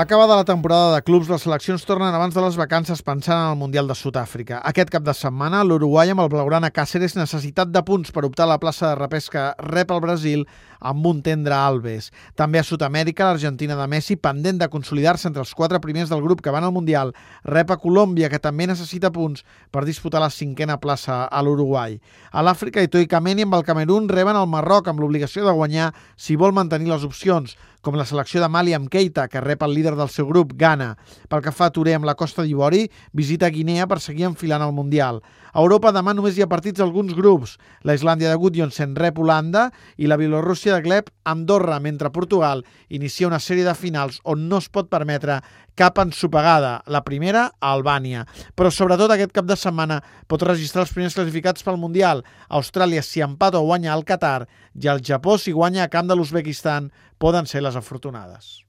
Acabada la temporada de clubs, les seleccions tornen abans de les vacances pensant en el Mundial de Sud-àfrica. Aquest cap de setmana, l'Uruguai amb el Blaugrana Cáceres necessitat de punts per optar a la plaça de repesca rep el Brasil amb un tendre Alves. També a Sud-amèrica, l'Argentina de Messi, pendent de consolidar-se entre els quatre primers del grup que van al Mundial, rep a Colòmbia, que també necessita punts per disputar la cinquena plaça a l'Uruguai. A l'Àfrica, Ito i Kameni amb el Camerún reben el Marroc amb l'obligació de guanyar si vol mantenir les opcions com la selecció de Mali amb Keita, que rep el líder del seu grup, Ghana. Pel que fa a Touré amb la Costa d'Ivori, visita Guinea per seguir enfilant al Mundial. A Europa demà només hi ha partits d'alguns grups. La Islàndia de Gudjonsen rep Holanda i la Bielorússia de Gleb Andorra, mentre Portugal inicia una sèrie de finals on no es pot permetre cap ensopegada. La primera, a Albània. Però sobretot aquest cap de setmana pot registrar els primers classificats pel Mundial. Austràlia, si empata o guanya al Qatar, i el Japó, si guanya a camp de l'Uzbekistan, poden ser les afortunades.